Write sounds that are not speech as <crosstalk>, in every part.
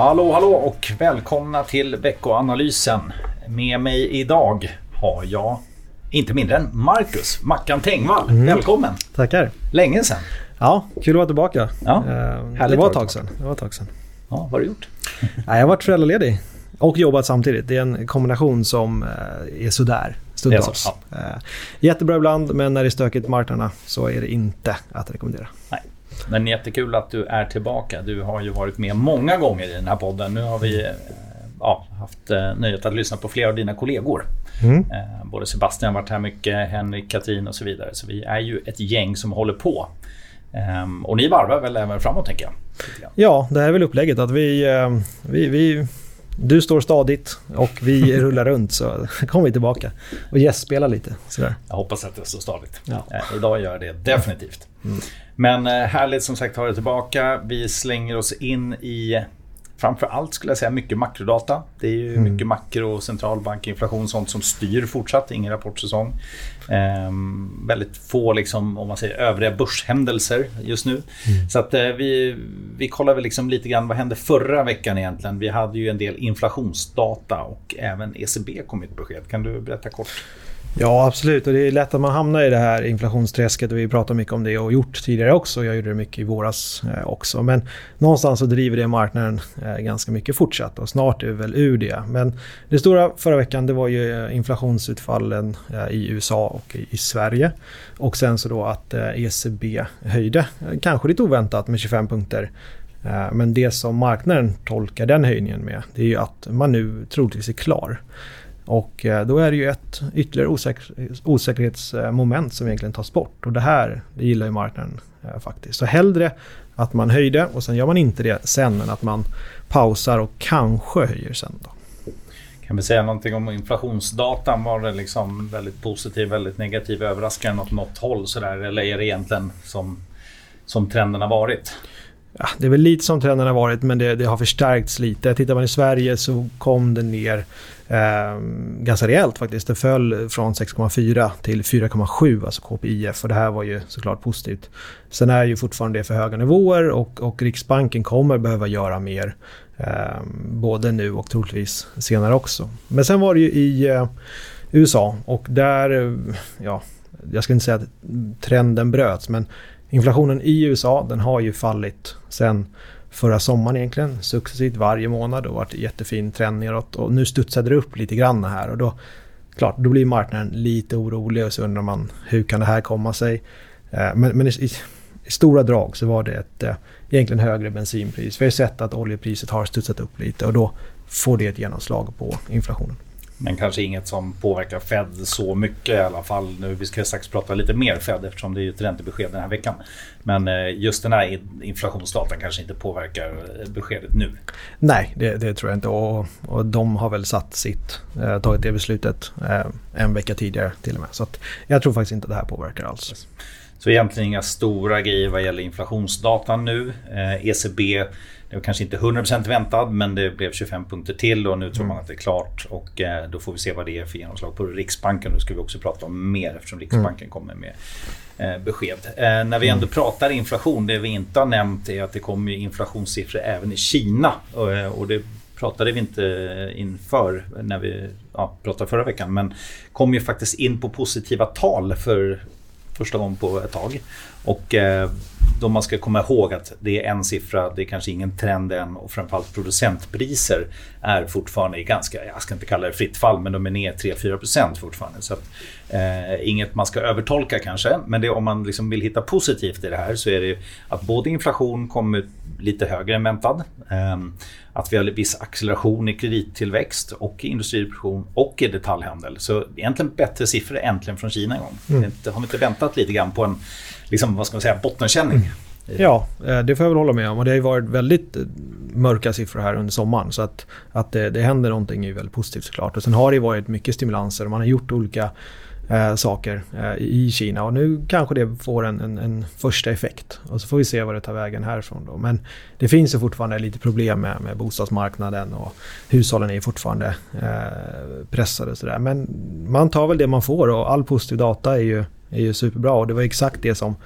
Hallå, hallå och välkomna till veckoanalysen. Med mig idag har jag inte mindre än Marcus Mackan Tengvall. Mm. Välkommen! Tackar! Länge sedan. Ja, kul att vara tillbaka. Ja, eh, det var ett tag sedan. Det var ett tag sedan. Ja, vad har du gjort? <laughs> jag har varit föräldraledig och jobbat samtidigt. Det är en kombination som eh, är sådär stundtals. Så, ja. Eh, jättebra ibland, men när det är stökigt på marknaderna så är det inte att rekommendera. Nej. Men jättekul att du är tillbaka. Du har ju varit med många gånger i den här podden. Nu har vi eh, ja, haft eh, nöjet att lyssna på flera av dina kollegor. Mm. Både Sebastian har varit här mycket, Henrik, Katrin och så vidare. Så vi är ju ett gäng som håller på. Ehm, och ni varvar väl även framåt tänker jag? Ja, det här är väl upplägget att vi, vi, vi du står stadigt och vi rullar runt så kommer vi tillbaka och gästspelar lite. Sådär. Jag hoppas att det står stadigt. Ja. Eh, idag gör det definitivt. Mm. Men eh, härligt som sagt att ha dig tillbaka. Vi slänger oss in i framför allt skulle jag säga mycket makrodata. Det är ju mm. mycket makro, centralbankinflation, sånt som styr fortsatt. Ingen rapportsäsong. Ehm, väldigt få liksom, om man säger, övriga börshändelser just nu. Mm. Så att eh, vi, vi kollar väl liksom lite grann vad hände förra veckan egentligen. Vi hade ju en del inflationsdata och även ECB kom med ett besked. Kan du berätta kort? Ja, absolut. Och det är lätt att man hamnar i det här inflationsträsket och vi pratar mycket om det och gjort tidigare också. Jag gjorde det mycket i våras eh, också. Men någonstans så driver det marknaden eh, ganska mycket fortsatt och snart är vi väl ur det. Men det stora förra veckan det var ju eh, inflationsutfallen i USA och i Sverige. Och sen så då att ECB höjde, kanske lite oväntat med 25 punkter. Men det som marknaden tolkar den höjningen med det är ju att man nu troligtvis är klar. Och eh, då är det ju ett ytterligare osäker, osäkerhetsmoment som egentligen tas bort. Och det här det gillar ju marknaden eh, faktiskt. Så hellre att man höjde och sen gör man inte det sen än att man pausar och kanske höjer sen. Då. Kan vi säga någonting om inflationsdatan? Var det liksom väldigt positiv, väldigt negativ, överraskande åt något håll sådär? Eller är det egentligen som, som trenden har varit? Ja, det är väl lite som trenden har varit men det, det har förstärkts lite. Tittar man i Sverige så kom det ner eh, ganska rejält faktiskt. Det föll från 6,4 till 4,7 alltså KPIF och det här var ju såklart positivt. Sen är ju fortfarande det för höga nivåer och, och Riksbanken kommer behöva göra mer. Eh, både nu och troligtvis senare också. Men sen var det ju i eh, USA och där, eh, ja, jag ska inte säga att trenden bröts men inflationen i USA den har ju fallit sen förra sommaren egentligen. Successivt varje månad och varit jättefin trend neråt. Och nu studsade det upp lite grann här och då, klart, då blir marknaden lite orolig och så undrar man hur kan det här komma sig? Eh, men, men i, i, i, stora drag så var det ett eh, egentligen högre bensinpris. Vi har sett att oljepriset har studsat upp lite och då får det ett genomslag på inflationen. Men kanske inget som påverkar Fed så mycket i alla fall. Nu, vi ska strax prata lite mer Fed eftersom det är ett räntebesked den här veckan. Men eh, just den här inflationsdatan kanske inte påverkar eh, beskedet nu. Nej, det, det tror jag inte. Och, och, de har väl satt sitt, eh, tagit det beslutet eh, en vecka tidigare till och med. Så jag tror faktiskt inte det här påverkar alls. Så egentligen inga stora grejer vad gäller inflationsdatan nu. Eh, ECB det var kanske inte 100% väntad men det blev 25 punkter till och nu tror man mm. att det är klart. Och eh, då får vi se vad det är för genomslag på Riksbanken. Det ska vi också prata om mer eftersom Riksbanken mm. kommer med eh, besked. Eh, när vi ändå mm. pratar inflation, det vi inte har nämnt är att det kommer inflationssiffror även i Kina. Och det pratade vi inte inför när vi ja, pratade förra veckan. Men kom ju faktiskt in på positiva tal för första gången på ett tag. Och eh, då man ska komma ihåg att det är en siffra, det är kanske ingen trend än och framförallt producentpriser är fortfarande i ganska, jag ska inte kalla det fritt fall, men de är ner 3-4% fortfarande. Så att, eh, inget man ska övertolka kanske, men det, om man liksom vill hitta positivt i det här så är det att både inflation kommer lite högre än väntad. Eh, att vi har viss acceleration i kredittillväxt och i industriproduktion och i detaljhandel. Så egentligen bättre siffror äntligen från Kina en gång. Mm. Har vi inte väntat lite grann på en liksom, vad ska man säga, bottenkänning? Mm. Ja, eh, det får jag väl hålla med om. Och det har ju varit väldigt eh, mörka siffror här under sommaren. Så att, att det, det händer någonting är ju väldigt positivt såklart. Och sen har det varit mycket stimulanser. Man har gjort olika eh, saker eh, i Kina. Och nu kanske det får en, en, en, första effekt. Och så får vi se vad det tar vägen härifrån. Då. Men det finns ju fortfarande lite problem med, med bostadsmarknaden och hushållen är fortfarande eh, pressade. Och så där. Men man tar väl det man får och all positiv data är ju, är ju superbra. Och det var exakt det som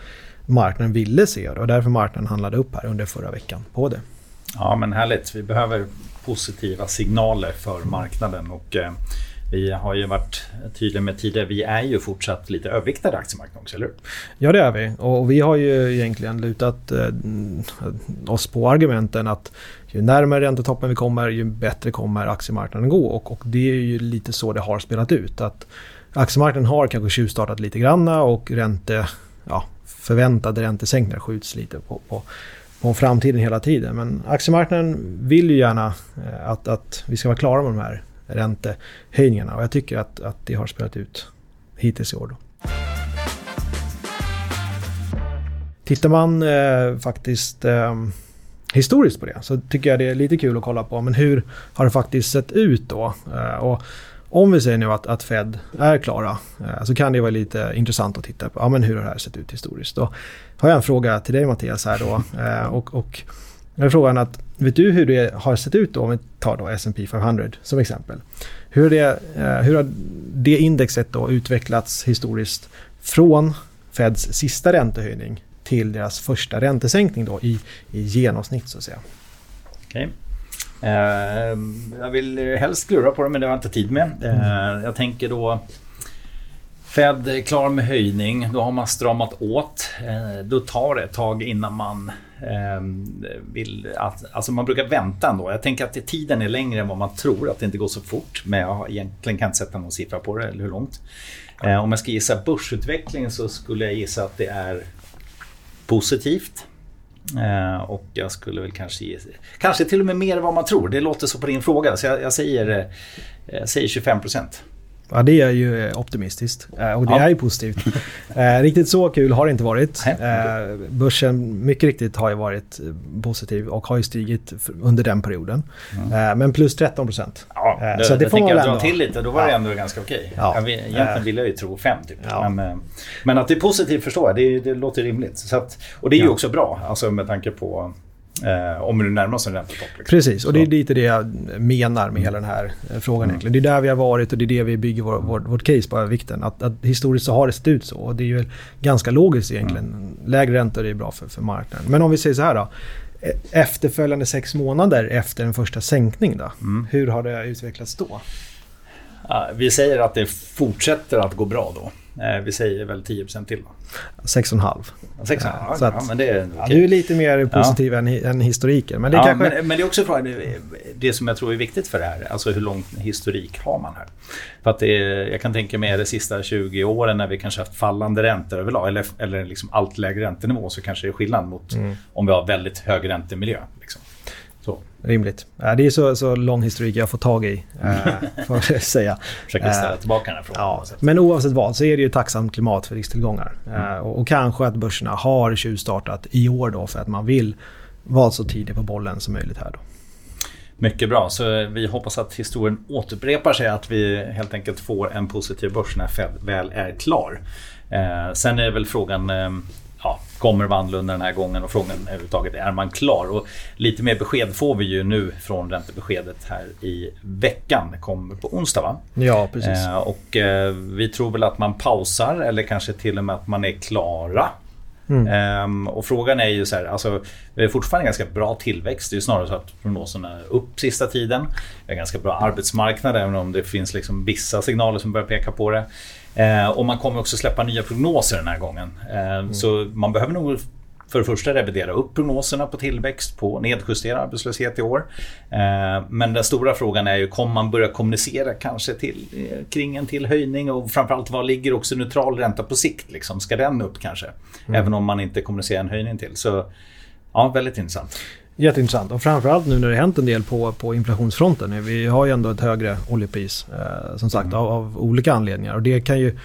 marknaden ville se. Och därför marknaden handlade upp här under förra veckan på det. Ja men härligt. Vi behöver positiva signaler för marknaden och eh, vi har ju varit tydliga med tidigare, vi är ju fortsatt lite överviktade aktiemarknaden också, eller hur? Ja det är vi och vi har ju egentligen lutat eh, oss på argumenten att ju närmare räntetoppen vi kommer ju bättre kommer aktiemarknaden gå och, och det är ju lite så det har spelat ut. Att aktiemarknaden har kanske tjuvstartat lite granna och ränte, ja, förväntade räntesänkningar skjuts lite på, på, på framtiden hela tiden. Men aktiemarknaden vill ju gärna eh, att, att vi ska vara klara med de här räntehöjningarna och jag tycker att, att det har spelat ut hittills i år. Då. Tittar man eh, faktiskt eh, historiskt på det så tycker jag det är lite kul att kolla på men hur har det faktiskt sett ut då? Eh, och om vi säger nu att, att Fed är klara eh, så kan det vara lite intressant att titta på ja, men hur har det här sett ut historiskt. Då har jag en fråga till dig Mattias här då. Eh, och, och jag frågan att, vet du hur det har sett ut då om vi tar då S&P 500 som exempel. Hur, det, hur har det indexet då utvecklats historiskt från Feds sista räntehöjning till deras första räntesänkning då i, i genomsnitt så att säga. Okay. Eh, jag vill helst klura på det men det har jag inte tid med. Eh, jag tänker då Fed är klar med höjning, då har man stramat åt. Eh, då tar det ett tag innan man Ehm, vill att, alltså man brukar vänta ändå. Jag tänker att tiden är längre än vad man tror, att det inte går så fort. Men jag egentligen kan inte sätta någon siffra på det, eller hur långt. Ehm, om jag ska gissa börsutvecklingen så skulle jag gissa att det är positivt. Ehm, och jag skulle väl kanske gissa... kanske till och med mer än vad man tror. Det låter så på din fråga. Så jag, jag säger, eh, jag säger 25 procent. Ja, det är ju eh, optimistiskt eh, och det ja. är ju positivt. <laughs> Eh, riktigt så kul har det inte varit. Börsen, mycket riktigt, har ju varit positiv och har ju stigit under den perioden. Mm. Men plus 13 procent. Ja, det, så det får man dra till lite, då var ja. det ändå ganska okej. Ja. Egentligen ville jag ju tro 5 typ. Ja. Men, men, att det är positivt förstår jag, det, det låter rimligt. Att, och det är ju också bra, alltså med tanke på Eh, om nu närmar oss en räntetopp. Liksom. Precis, och det är lite det jag menar med hela den här eh, frågan mm. egentligen. Det är där vi har varit och det är det vi bygger vår, vår, vårt case på, vikten. Att, att historiskt så har det sett ut så och det är ju ganska logiskt egentligen. Mm. Lägre räntor är bra för, för marknaden. Men om vi säger så här då. E, efterföljande sex månader efter en första sänkning då. Mm. Hur har det utvecklats då? Vi säger att det fortsätter att gå bra då. Eh, vi säger väl 10% till. 6,5. 6,5, ja, ja, men det är okay. Du är lite mer positiv ja. än, än historiken. Men det, ja, kanske... men, men, det är också frågan, det som jag tror är viktigt för det här, alltså hur lång historik har man här? För att är, jag kan tänka mig de sista 20 åren när vi kanske haft fallande räntor överlag, eller, eller liksom allt lägre räntenivå, så kanske det är skillnad mot mm. om vi har väldigt hög räntemiljö. Liksom. Så. Rimligt. Det är så, så lång historik jag får tag i, eh, <laughs> får jag säga. Försöker ställa eh, tillbaka den här frågan. Ja, men oavsett vad så är det ju tacksamt klimat för risktillgångar. Eh, mm. Och, och, kanske att börserna har tjuvstartat i år då för att man vill vara så tidig på bollen som möjligt här då. Mycket bra, så vi hoppas att historien återupprepar sig, att vi helt enkelt får en positiv börs när Fed väl är klar. Eh, sen är väl frågan ja, kommer Wandlund den här gången och frågan överhuvudtaget är man klar? Och lite mer besked får vi ju nu från räntebeskedet här i veckan. Det kommer på onsdag va? Ja, precis. Eh, och eh, vi tror väl att man pausar eller kanske till och med att man är klara. Mm. Ehm, och frågan är ju så här, alltså, vi har fortfarande ganska bra tillväxt. Det är snarare så att prognoserna är upp sista tiden. Vi har ganska bra arbetsmarknad även om det finns liksom vissa signaler som börjar peka på det. Eh, och man kommer också släppa nya prognoser den här gången. Eh, mm. Så man behöver nog för det första revidera upp prognoserna på tillväxt, på nedjustera arbetslöshet i år. Eh, men den stora frågan är ju, kommer man börja kommunicera kanske till, eh, kring en till höjning och framförallt var ligger också neutral ränta på sikt? Liksom? Ska den upp kanske? Mm. Även om man inte kommunicerar en höjning till. Så ja, väldigt intressant. Jätteintressant och framförallt nu när det hänt en del på, på inflationsfronten. Vi har ju ändå ett högre oljepris eh, som sagt mm. av, av, olika anledningar. Och det kan ju,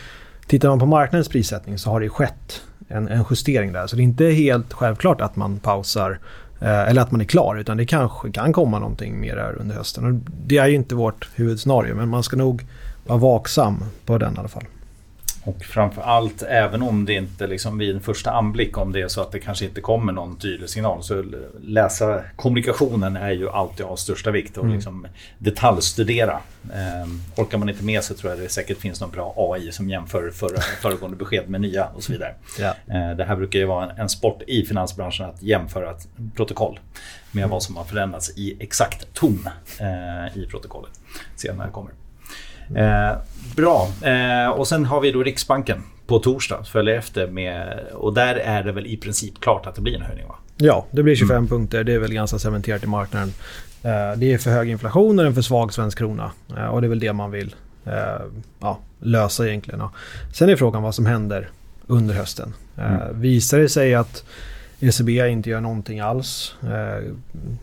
tittar man på marknadens prissättning så har det skett en, en justering där. Så det är inte helt självklart att man pausar eh, eller att man är klar utan det kanske kan komma någonting mer här under hösten. Och det är ju inte vårt huvudscenario men man ska nog vara vaksam på den i alla fall. Och framförallt även om det inte liksom vid en första anblick om det är så att det kanske inte kommer någon tydlig signal så läsa kommunikationen är ju alltid av största vikt och mm. liksom detaljstudera. Eh, orkar man inte med så tror jag det säkert finns någon bra AI som jämför förra, föregående besked med nya och så vidare. Ja. Eh, det här brukar ju vara en, en, sport i finansbranschen att jämföra ett protokoll med mm. vad som har förändrats i exakt ton eh, i protokollet. Se när det kommer. Eh, bra. Eh, och sen har vi då Riksbanken på torsdag. Följer efter med... Och där är det väl i princip klart att det blir en höjning va? Ja, det blir 25 mm. punkter. Det är väl ganska cementerat i marknaden. Eh, det är för hög inflation och en för svag svensk krona. Eh, och det är väl det man vill eh, ja, lösa egentligen. Sen är frågan vad som händer under hösten. Eh, mm. Visar det sig att ECB inte gör någonting alls.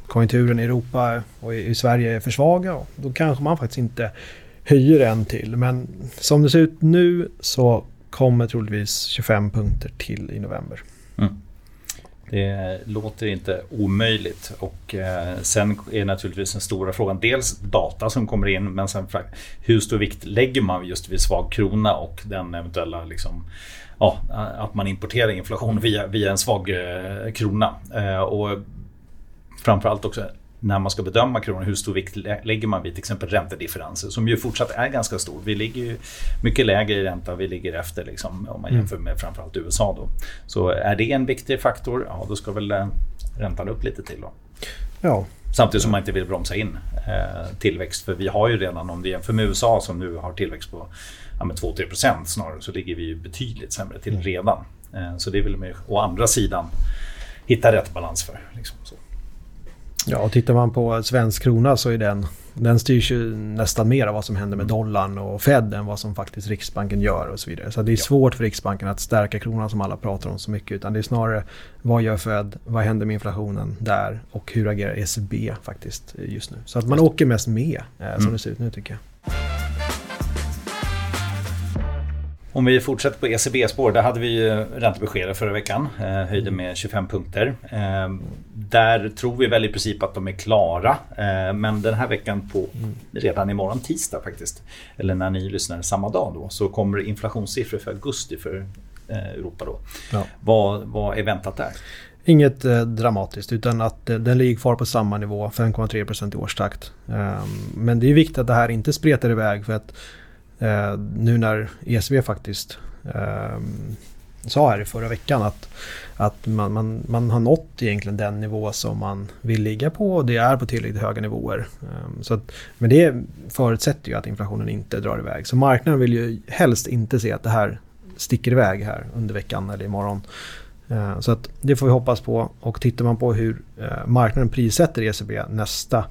konjunkturen i Europa och i Sverige är för svaga. Då kanske man faktiskt inte höjer en till. Men som det ser ut nu så kommer troligtvis 25 punkter till i november. Mm. Det låter inte omöjligt. Och eh, sen är naturligtvis den stora frågan dels data som kommer in men sen hur stor vikt lägger man just vid svag krona och den eventuella liksom, ja, att man importerar inflation via, via en svag eh, krona. Eh, och framförallt också när man ska bedöma kronan, hur stor vikt lägger man vid till exempel räntedifferenser som ju fortsatt är ganska stor. Vi ligger ju mycket lägre i ränta, vi ligger efter liksom, om man mm. jämför med framförallt USA. Då. Så är det en viktig faktor, ja då ska väl eh, räntan upp lite till. Då. Ja. Samtidigt som man inte vill bromsa in eh, tillväxt. För vi har ju redan, om vi jämför med USA som nu har tillväxt på ja, 2-3% snarare, så ligger vi ju betydligt sämre till mm. redan. Eh, så det är väl med, å andra sidan hitta rätt balans för. Liksom, så. Ja, och tittar man på svensk krona så är den, den styrs ju nästan mer av vad som händer med dollarn och Fed än vad som faktiskt Riksbanken gör och så vidare. Så det är svårt för Riksbanken att stärka kronan som alla pratar om så mycket. Utan det är snarare vad gör Fed, vad händer med inflationen där och hur agerar ECB faktiskt just nu. Så att man åker mest med eh, som mm. det ser ut nu tycker jag. Om vi fortsätter på ECB-spår, där hade vi räntebeskedet förra veckan. Eh, höjde med 25 punkter. Eh, där tror vi väl i princip att de är klara. Eh, men den här veckan, på, redan imorgon tisdag faktiskt, eller när ni lyssnar samma dag då, så kommer inflationssiffror för augusti för eh, Europa. Då. Ja. Vad, vad är väntat där? Inget eh, dramatiskt utan att eh, den ligger kvar på samma nivå, 5,3% i årstakt. Um, men det är viktigt att det här inte spretar iväg för att Eh, nu när ECB faktiskt eh, sa här i förra veckan att, att man, man, man har nått egentligen den nivå som man vill ligga på och det är på tillräckligt höga nivåer. Eh, så att, men det förutsätter ju att inflationen inte drar iväg. Så marknaden vill ju helst inte se att det här sticker iväg här under veckan eller imorgon. Ehm, så att det får vi hoppas på. Och tittar man på hur eh, marknaden prissätter ECB nästa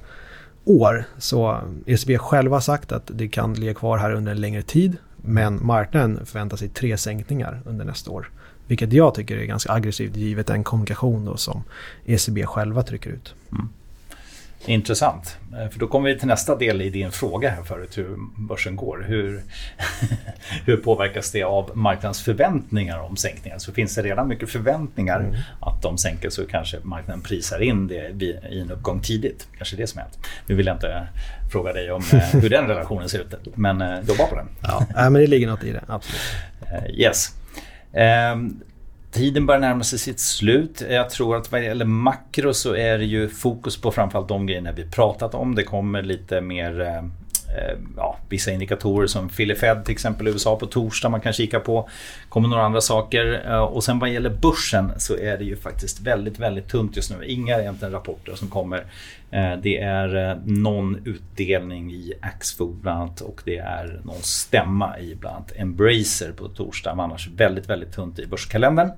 år. Så ECB själva har sagt att det kan ligga kvar här under en längre tid. Men marknaden förväntar sig tre sänkningar under nästa år. Vilket jag tycker är ganska aggressivt givet den kommunikation som ECB själva trycker ut. Mm. Intressant. Eh, för då kommer vi till nästa del i din fråga här förut, hur börsen går. Hur, <laughs> hur påverkas det av marknadens förväntningar om sänkningar? Så finns det redan mycket förväntningar mm. att de sänker så kanske marknaden prisar in det i en uppgång tidigt. Kanske det som hänt. Nu vill jag inte fråga dig om eh, hur den relationen ser ut, men eh, jobba på den. Ja, men det ligger något i det, absolut. Yes. Tiden börjar närma sig sitt slut. Jag tror att vad gäller makro så är det ju fokus på framförallt de grejerna vi pratat om. Det kommer lite mer eh, eh, ja, vissa indikatorer som Philly Fed till exempel i USA på torsdag man kan kika på. kommer några andra saker. Eh, och sen vad gäller börsen så är det ju faktiskt väldigt, väldigt tunt just nu. Inga egentligen rapporter som kommer. Det är någon utdelning i Axfood bland annat och det är någon stämma i bland annat Embracer på torsdag. Men annars väldigt, väldigt tunt i börskalendern.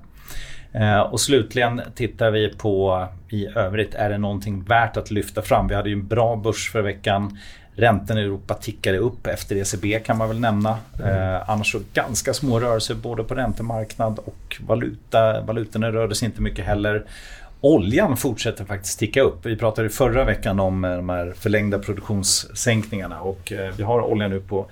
Eh, och slutligen tittar vi på i övrigt, är det någonting värt att lyfta fram? Vi hade ju en bra börs för veckan. Räntorna i Europa tickade upp efter ECB kan man väl nämna. Mm. Eh, annars så ganska små rörelser både på räntemarknad och valuta. Valutorna rörde sig inte mycket heller. Oljan fortsätter faktiskt ticka upp. Vi pratade förra veckan om eh, de här förlängda produktionssänkningarna och eh, vi har oljan nu på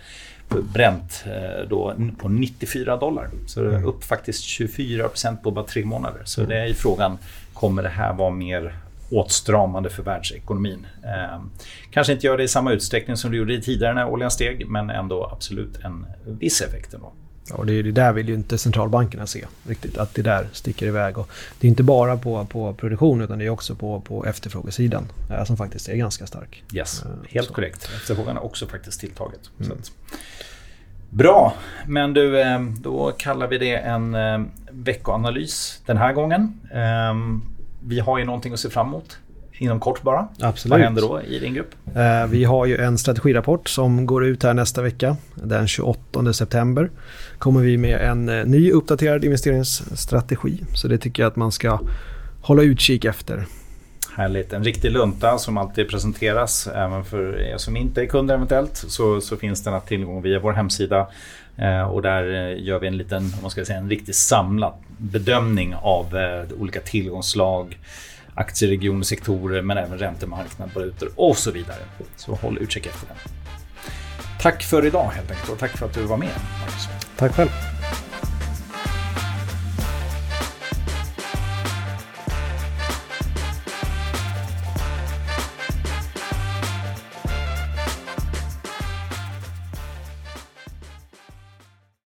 bränt eh, då på 94 dollar. Så det är mm. upp faktiskt 24% på bara tre månader. Så det är ju frågan, kommer det här vara mer åtstramande för världsekonomin? Eh, kanske inte gör det i samma utsträckning som det gjorde tidigare när oljan steg, men ändå absolut en viss effekt. Ändå. Och det, det där vill ju inte centralbankerna se riktigt, att det där sticker iväg. Och det är inte bara på, på produktion utan det är också på, på efterfrågesidan eh, som faktiskt är ganska stark. Yes, eh, helt så. korrekt. Efterfrågan har också faktiskt tilltagit. Mm. Bra, men du, eh, då kallar vi det en eh, veckoanalys den här gången. Vi har ju någonting att se fram emot inom kort bara. Absolut. Vad händer då i din grupp? Eh, vi har ju en strategirapport som går ut här nästa vecka. Den 28 september kommer vi med en ny uppdaterad investeringsstrategi. Så det tycker jag att man ska hålla utkik efter. Härligt. En riktig lunta som alltid presenteras. Även för er som inte är kunder eventuellt så, så finns den att tillgång via vår hemsida. Eh, och där eh, gör vi en liten, om man ska säga en riktigt samlad bedömning av eh, olika tillgångslag, aktieregioner, sektorer men även räntemarknad, valutor och så vidare. Så håll utkik efter den. Tack för idag helt enkelt och tack för att du var med Marcus. Tack själv.